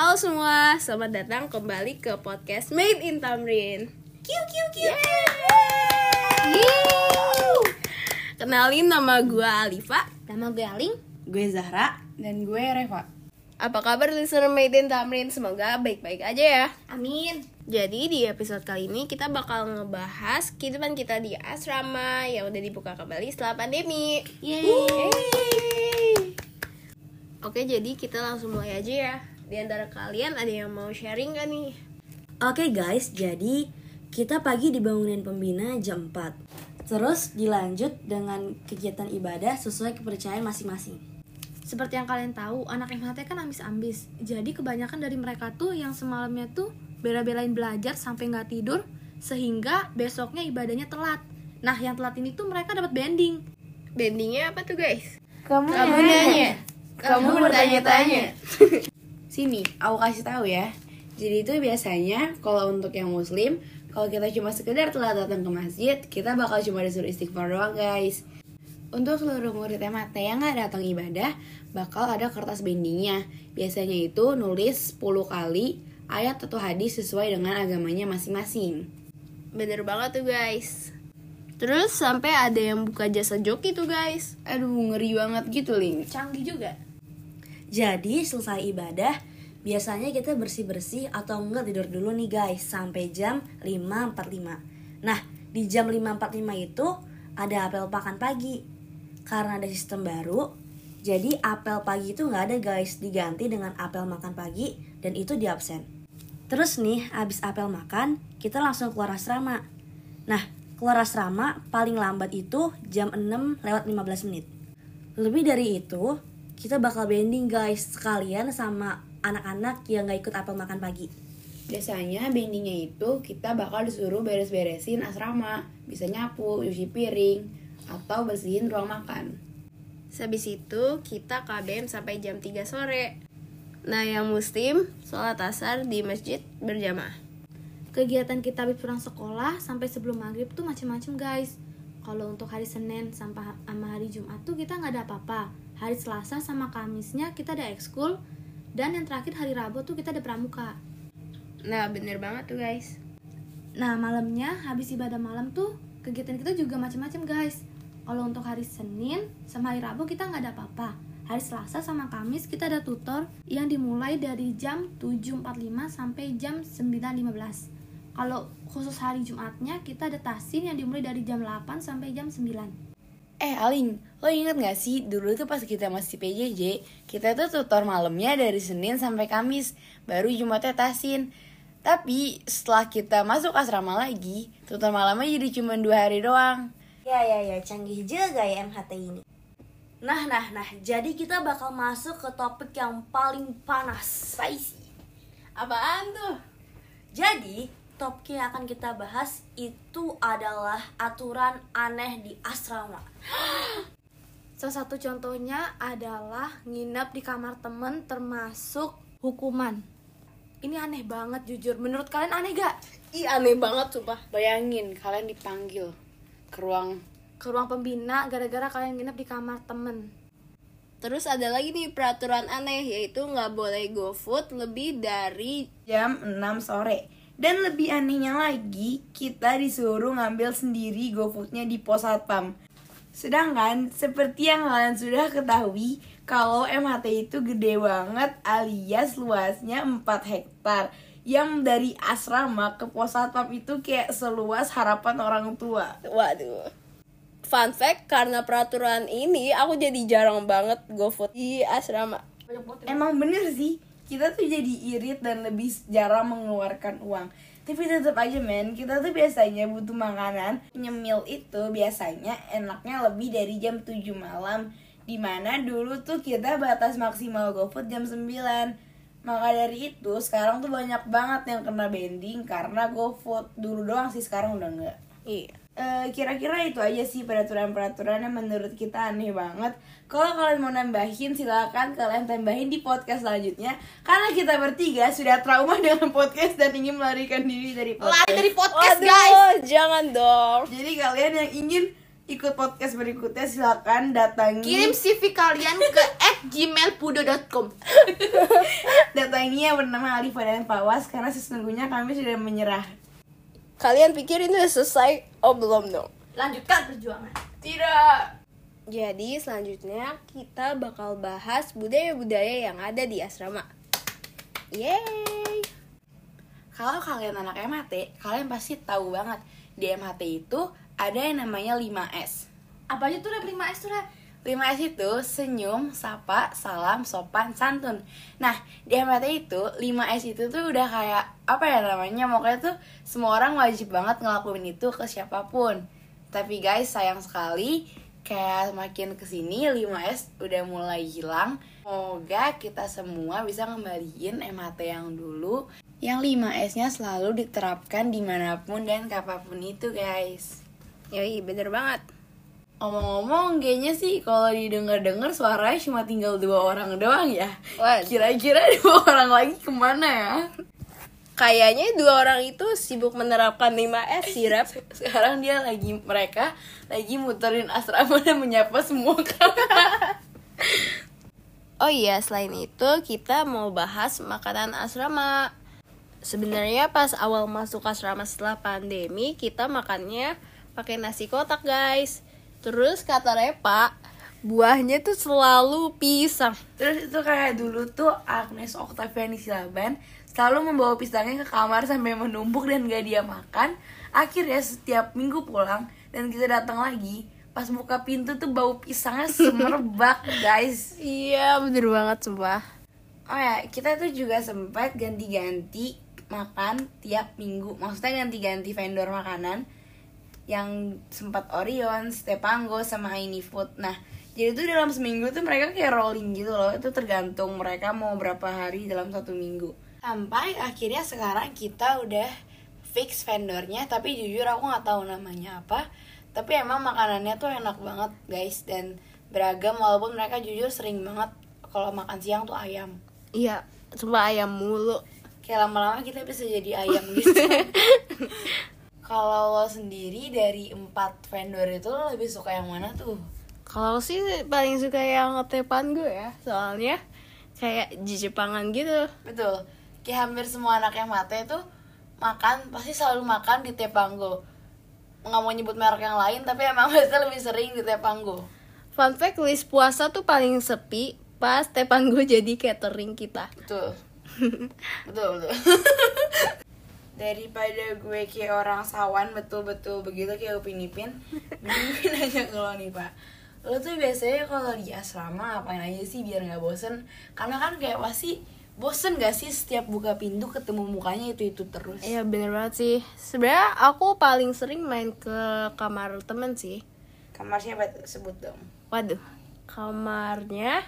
Halo semua, selamat datang kembali ke podcast Made in Tamrin. Kiu kiu kiu. Kenalin nama gue Alifa. Nama gue Aling. Gue Zahra dan gue Reva. Apa kabar listener Made in Tamrin? Semoga baik-baik aja ya. Amin. Jadi di episode kali ini kita bakal ngebahas kehidupan kita di asrama yang udah dibuka kembali setelah pandemi. Yeay. Oke, jadi kita langsung mulai aja ya. Di antara kalian ada yang mau sharing gak nih? Oke guys, jadi kita pagi dibangunin pembina jam 4. Terus dilanjut dengan kegiatan ibadah sesuai kepercayaan masing-masing. Seperti yang kalian tahu, anak MHT kan ambis-ambis. Jadi kebanyakan dari mereka tuh yang semalamnya tuh bela-belain belajar sampai nggak tidur, sehingga besoknya ibadahnya telat. Nah, yang telat ini tuh mereka dapat bending. Bendingnya apa tuh guys? Kamu, Kamu nanya. Kamu bertanya-tanya. Sini, aku kasih tahu ya. Jadi itu biasanya kalau untuk yang muslim, kalau kita cuma sekedar telat datang ke masjid, kita bakal cuma disuruh istighfar doang guys. Untuk seluruh murid MHT yang nggak datang ibadah, bakal ada kertas bendingnya. Biasanya itu nulis 10 kali ayat atau hadis sesuai dengan agamanya masing-masing. Bener banget tuh guys. Terus sampai ada yang buka jasa joki tuh guys. Aduh, ngeri banget gitu, Ling. Canggih juga. Jadi selesai ibadah, biasanya kita bersih-bersih atau enggak tidur dulu nih guys sampai jam 5.45. Nah, di jam 5.45 itu ada apel makan pagi. Karena ada sistem baru, jadi apel pagi itu nggak ada guys, diganti dengan apel makan pagi dan itu di absen. Terus nih, abis apel makan, kita langsung keluar asrama. Nah, keluar asrama paling lambat itu jam 6 lewat 15 menit. Lebih dari itu, kita bakal bending guys sekalian sama anak-anak yang gak ikut apel makan pagi. Biasanya bendingnya itu kita bakal disuruh beres-beresin asrama, bisa nyapu, cuci piring, atau bersihin ruang makan. Habis itu kita KBM sampai jam 3 sore. Nah yang muslim sholat asar di masjid berjamaah. Kegiatan kita habis pulang sekolah sampai sebelum maghrib tuh macem-macem guys. Kalau untuk hari Senin sampai sama hari Jumat tuh kita nggak ada apa-apa. Hari Selasa sama Kamisnya kita ada ekskul. Dan yang terakhir hari Rabu tuh kita ada pramuka. Nah bener banget tuh guys. Nah malamnya habis ibadah malam tuh kegiatan kita juga macam-macam guys. Kalau untuk hari Senin sama hari Rabu kita nggak ada apa-apa. Hari Selasa sama Kamis kita ada tutor yang dimulai dari jam 7.45 sampai jam 9.15. Kalau khusus hari Jumatnya kita ada tasin yang dimulai dari jam 8 sampai jam 9. Eh Aling, lo inget gak sih dulu tuh pas kita masih PJJ, kita tuh tutor malamnya dari Senin sampai Kamis, baru Jumatnya tasin. Tapi setelah kita masuk asrama lagi, tutor malamnya jadi cuma dua hari doang. Ya ya ya, canggih juga ya MHT ini. Nah nah nah, jadi kita bakal masuk ke topik yang paling panas. Spicy. Apaan tuh? Jadi, topik yang akan kita bahas itu adalah aturan aneh di asrama. Salah satu contohnya adalah nginep di kamar temen termasuk hukuman. Ini aneh banget jujur. Menurut kalian aneh gak? Ih aneh banget sumpah. Bayangin kalian dipanggil ke ruang Ke ruang pembina gara-gara kalian nginep di kamar temen. Terus ada lagi nih peraturan aneh yaitu nggak boleh GoFood lebih dari jam 6 sore. Dan lebih anehnya lagi, kita disuruh ngambil sendiri GoFoodnya di pos satpam. Sedangkan seperti yang kalian sudah ketahui, kalau MHT itu gede banget alias luasnya 4 hektar. Yang dari asrama ke pos satpam itu kayak seluas harapan orang tua. Waduh. Fun fact, karena peraturan ini aku jadi jarang banget GoFood di asrama. Emang bener sih, kita tuh jadi irit dan lebih jarang mengeluarkan uang. Tapi tetap aja men, kita tuh biasanya butuh makanan. Nyemil itu biasanya enaknya lebih dari jam 7 malam. Di mana dulu tuh kita batas maksimal GoFood jam 9. Maka dari itu sekarang tuh banyak banget yang kena bending karena GoFood. Dulu doang sih sekarang udah enggak. Iya. Eh, kira-kira itu aja sih peraturan-peraturan yang menurut kita aneh banget. Kalau kalian mau nambahin silakan kalian tambahin di podcast selanjutnya. Karena kita bertiga sudah trauma dengan podcast dan ingin melarikan diri dari podcast. Lari dari podcast Waduh, guys. jangan dong. Jadi kalian yang ingin ikut podcast berikutnya silakan datangi Kirim CV kalian ke @gmailpudo.com. datangi yang bernama Alifa dan Pawas karena sesungguhnya kami sudah menyerah. Kalian pikir ini udah selesai? Oh belum dong. Lanjutkan perjuangan. Tidak. Jadi selanjutnya kita bakal bahas budaya-budaya yang ada di asrama. Yeay! Kalau kalian anak MHT, kalian pasti tahu banget di MHT itu ada yang namanya 5S. Apa aja tuh rap 5S tuh rap? 5S itu senyum, sapa, salam, sopan, santun. Nah, di MHT itu 5S itu tuh udah kayak apa ya namanya? Pokoknya tuh semua orang wajib banget ngelakuin itu ke siapa pun. Tapi guys, sayang sekali kayak makin ke sini 5S udah mulai hilang. Semoga kita semua bisa ngembaliin MHT yang dulu yang 5S-nya selalu diterapkan di mana pun dan kapan pun itu guys. Yoi, bener banget. Ngomong-ngomong, kayaknya sih kalau didengar-dengar suaranya cuma tinggal dua orang doang ya. Kira-kira dua orang lagi ke mana ya? kayaknya dua orang itu sibuk menerapkan 5S sih, Rap. Sekarang dia lagi mereka lagi muterin asrama dan menyapa semua. Oh iya, selain itu kita mau bahas makanan asrama. Sebenarnya pas awal masuk asrama setelah pandemi, kita makannya pakai nasi kotak, guys. Terus kata Repa, buahnya tuh selalu pisang. Terus itu kayak dulu tuh Agnes Octaviani Silaban selalu membawa pisangnya ke kamar sampai menumpuk dan gak dia makan. Akhirnya setiap minggu pulang dan kita datang lagi, pas buka pintu tuh bau pisangnya semerbak, guys. Iya, bener banget sumpah. Oh ya, kita tuh juga sempat ganti-ganti makan tiap minggu. Maksudnya ganti-ganti vendor makanan yang sempat Orion, Stepango, sama Ini Food. Nah, jadi tuh dalam seminggu tuh mereka kayak rolling gitu loh. Itu tergantung mereka mau berapa hari dalam satu minggu. Sampai akhirnya sekarang kita udah fix vendornya, tapi jujur aku nggak tahu namanya apa. Tapi emang makanannya tuh enak banget guys dan beragam walaupun mereka jujur sering banget kalau makan siang tuh ayam Iya, sumpah ayam mulu. kayak lama-lama kita bisa jadi ayam gitu kalau lo sendiri dari empat vendor itu lo lebih suka yang mana tuh? Kalau sih paling suka yang tepan gue ya, soalnya kayak di Jepangan gitu. betul. Kayak hampir semua anak yang mate tuh makan pasti selalu makan di Tepanggo nggak mau nyebut merek yang lain tapi emang biasanya lebih sering di Tepanggo Fun fact, list puasa tuh paling sepi pas Tepan gue jadi catering kita. betul. Betul betul daripada gue kayak orang sawan betul-betul begitu kayak Upin Ipin nanya ke lo nih pak lo tuh biasanya kalau di asrama ngapain aja sih biar nggak bosen karena kan kayak pasti bosen gak sih setiap buka pintu ketemu mukanya itu itu terus Iya bener banget sih. Sebenarnya aku paling sering main ke kamar temen sih. kamar siapa sebut dong Waduh, kamarnya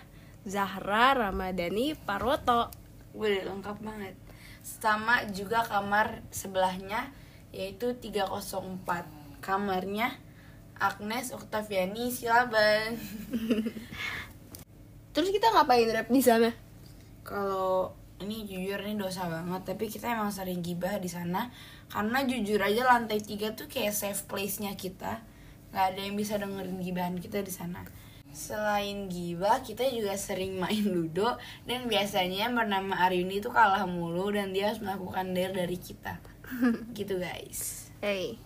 Zahra Ramadhani Parwoto. gue udah lengkap banget sama juga kamar sebelahnya yaitu 304 kamarnya Agnes Octaviani Silaban. Terus kita ngapain rap di sana? kalau ini jujur ini dosa banget tapi kita emang sering gibah di sana. Karena jujur aja lantai tiga tuh kayak safe place nya kita. Nggak ada yang bisa dengerin gibahan kita di sana selain gibah kita juga sering main ludo dan biasanya bernama Aryuni itu kalah mulu dan dia harus melakukan dare dari kita. Gitu guys. Hey,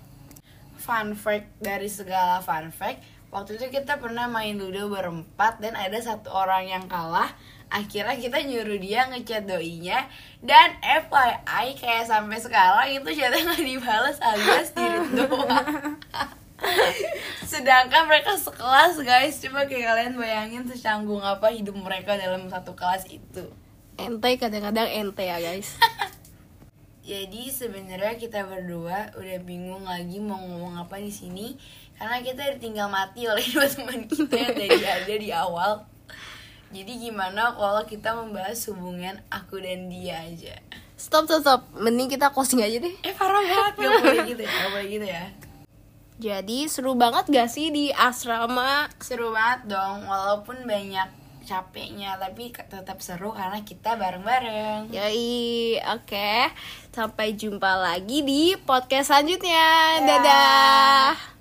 fun fact dari segala fun fact waktu itu kita pernah main ludo berempat dan ada satu orang yang kalah. Akhirnya kita nyuruh dia ngechat doinya dan FYI kayak sampai sekarang itu chatnya nggak dibalas alias dirit doang sedangkan mereka sekelas guys coba kayak kalian bayangin secanggung apa hidup mereka dalam satu kelas itu ente kadang-kadang ente ya guys. Jadi sebenarnya kita berdua udah bingung lagi mau ngomong apa di sini karena kita ditinggal mati oleh dua teman kita yang tadi ada di awal. Jadi gimana kalau kita membahas hubungan aku dan dia aja? Stop, stop, stop. Mending kita closing aja deh. Eh parah banget gak boleh gitu ya, gak boleh gitu ya. Jadi seru banget gak sih di asrama? Seru banget dong, walaupun banyak capeknya tapi tetap seru karena kita bareng-bareng. Yoi, oke. Sampai jumpa lagi di podcast selanjutnya. Ya. Dadah.